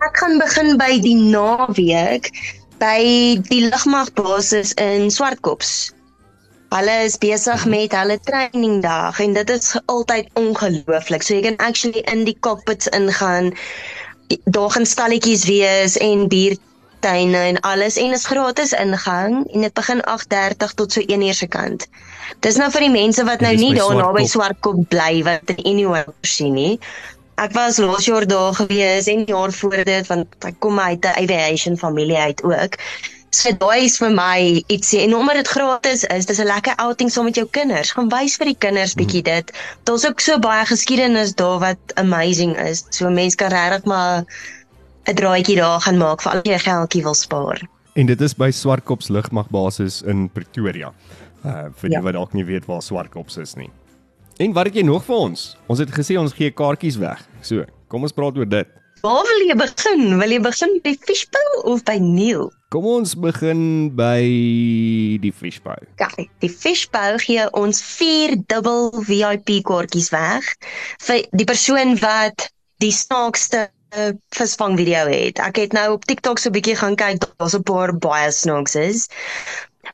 Ek gaan begin by die naweek by die lugmagbasis in Swartkops. Hulle is besig met hulle trainingdag en dit is altyd ongelooflik. So jy kan actually in die cockpits ingaan. Daar gaan stalletjies wees en biertuine en alles en is gratis ingang en dit begin 8:30 tot so 1 uur se kant. Dis nou vir die mense wat nou nie daar naby Swartkop bly wat in anywhere sien nie. Ek was laas jaar daar gewees en jaar voor dit want ek kom uit 'n aviation familie uit ook. So daai is vir my ietsie en omdat dit gratis is, dis 'n lekker outing saam met jou kinders. Gaan wys vir die kinders bietjie dit. Daar's ook so baie geskiedenis daar wat amazing is. So mense kan regtig maar 'n draaitjie daar gaan maak vir al jy geldjie wil spaar. En dit is by Swartkops lugmagbasis in Pretoria. Uh vir ja. die wat dalk nie weet waar Swartkops is nie. En wat het jy nog vir ons? Ons het gesê ons gee kaartjies weg. So, kom ons praat oor dit. Waar wil jy begin? Wil jy begin by Fishbowl of by Neil? Kom ons begin by die Fishbowl. Kyk, die Fishbowl gee ons 4 dubbel VIP kaartjies weg vir die persoon wat die snaakste visvang video het. Ek het nou op TikTok so 'n bietjie gaan kyk, daar's 'n paar baie snaaks is.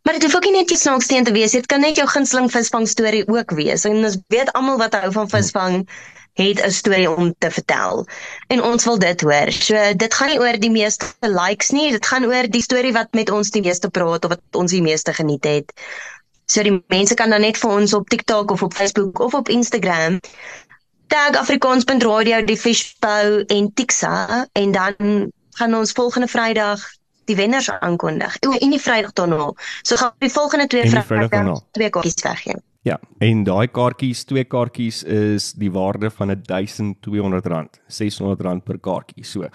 Maar dit hoef ook nie net die snaaks te wees, dit kan net jou gunsteling visvang storie ook wees. En ons weet almal wat hou van visvang het 'n storie om te vertel. En ons wil dit hoor. So dit gaan nie oor die meeste likes nie, dit gaan oor die storie wat met ons die meeste praat of wat ons die meeste geniet het. So die mense kan dan net vir ons op TikTok of op Facebook of op Instagram tag afrikaans.radio die fishbow en Tixa en dan gaan ons volgende Vrydag die wenners aankondig. O, en die Vrydag daarna. So gaan die volgende twee Vrydag twee kaartjies weggee. Ja, en daai kaartjies, twee kaartjies is die waarde van R1200, R600 per kaartjie. So,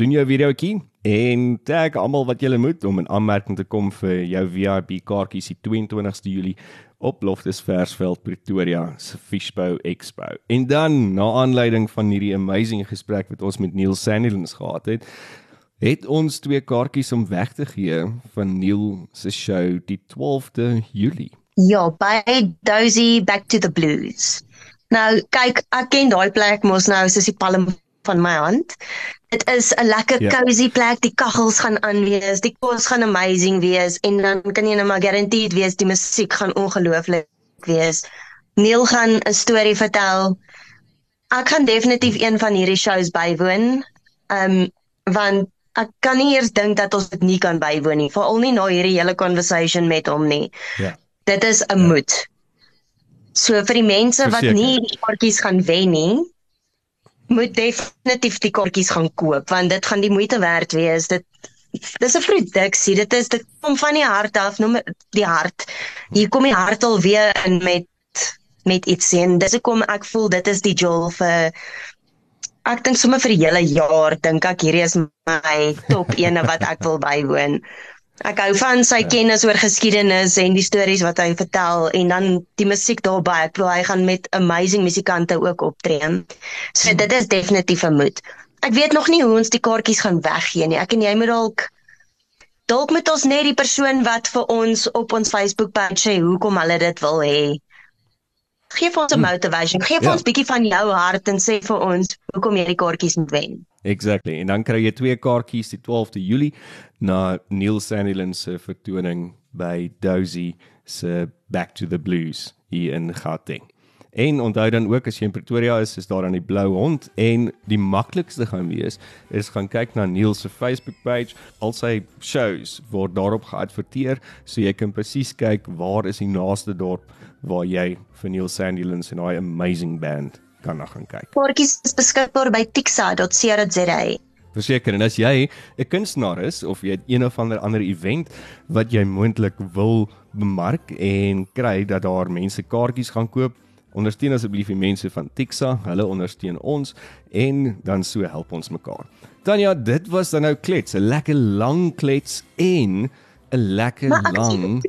doen jou videoetjie en tag almal wat jy moet om 'n aanmerking te kom vir jou VIP kaartjies die 22ste Julie op Loftus Versveld Pretoria se Fishbow Expo. En dan na aanleiding van hierdie amazing gesprek wat ons met Neil Sandilands gehad het, het ons twee kaartjies om weg te gee van Neil se show die 12de Julie. Ja, by Dozy Back to the Blues. Nou kyk, ek ken daai plek mos nou soos die palm van my hand. Dit is 'n lekker ja. cozy plek. Die kaggels gaan aan wees, die kos gaan amazing wees en dan kan jy nou maar guaranteed wees die musiek gaan ongelooflik wees. Neil gaan 'n storie vertel. Ek gaan definitief een van hierdie shows bywoon. Ehm um, want ek kan nie eers dink dat ons dit nie kan bywoon nie, veral nie na hierdie hele conversation met hom nie. Ja dit is 'n ja. moed. So vir die mense wat nie die kaartjies gaan wen nie, moet definitief die kaartjies gaan koop want dit gaan die moeite werd wees. Dit dis 'n produksie. Dit is dit kom van die hart af, noem die hart. Hier kom die hart al weer in met met iets sien. Dis hoekom ek voel dit is die jol vir ek dink sommer vir die hele jaar dink ek hierdie is my top ene wat ek wil bywoon. [laughs] Ek hou van sy ja. kennis oor geskiedenis en die stories wat hy vertel en dan die musiek daarbey. Ek glo hy gaan met amazing musikante ook optree. So dit is definitief 'n moed. Ek weet nog nie hoe ons die kaartjies gaan weggee nie. Ek en jy moet dalk dalk met ons net die persoon wat vir ons op ons Facebook page sê hoekom hulle dit wil hê. Geef ons 'n hmm. motivation. Geef ja. ons bietjie van jou hart en sê vir ons hoekom jy die kaartjies moet wen. Exactly. En dan kry jy twee kaartjies die 12de Julie na Neil Sandilands se vertoning by Dozy se Back to the Blues hier in Gauteng. En onthou dan ook as jy in Pretoria is, is daar aan die Blou Hond en die maklikste gaan wees is gaan kyk na Neil se Facebook page. Al sy shows word daarop geadverteer, so jy kan presies kyk waar is die naaste dorp waar jy vir Neil Sandilands en hy amazing band kan na gaan kyk. Kaartjies is beskikbaar by tixa.co.za. Verseker en as jy 'n kunstenaar is of jy het een of ander ander event wat jy moontlik wil bemark en kry dat daar mense kaartjies gaan koop, ondersteun asseblief die mense van Tixa, hulle ondersteun ons en dan so help ons mekaar. Tanya, dit was dan nou klets, 'n lekker lang klets en 'n lekker lang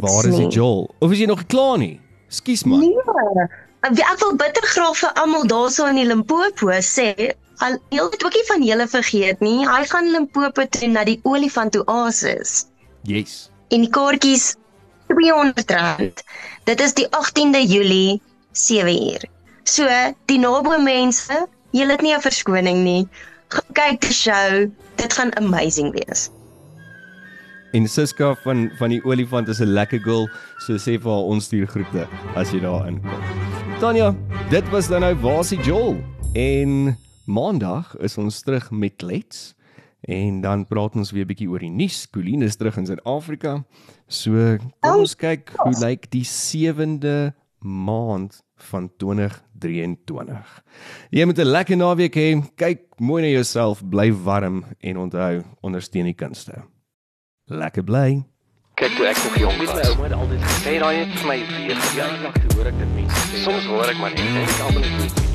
Waar is die Joel? Of is jy nog klaar nie? Skus man. Nee. Ek wil bitter graag vir almal daarso in die Limpopo sê Al heel dit ookie van julle vergeet nie. Hy gaan Limpopo toe na die olifant oasis. Yes. En die kaartjies R200. Dit is die 18de Julie 7uur. So, die naby mense, julle het nie 'n verskoning nie. Gaan kyk die show. Dit gaan amazing wees. En Siska van van die olifant is 'n lekker girl, so sê vir haar ons stuur groete as jy daar inkom. Tanya, dit was dan nou Wasie Joel. En Maandag is ons terug met Let's en dan praat ons weer 'n bietjie oor die nuus. Colleen is terug in Suid-Afrika. So kom ons kyk hoe lyk die 7de maand van 2023. Jy moet 'n lekker naweek hê. Kyk mooi na jouself, bly warm en onthou, ondersteun die kunste. Lekker bly. Kyk toe ek nog jong was, my ouma het altyd gesê daai het vir my weer jaar lank hoor ek dit mense. Soms hoor ek maar net en ek almal is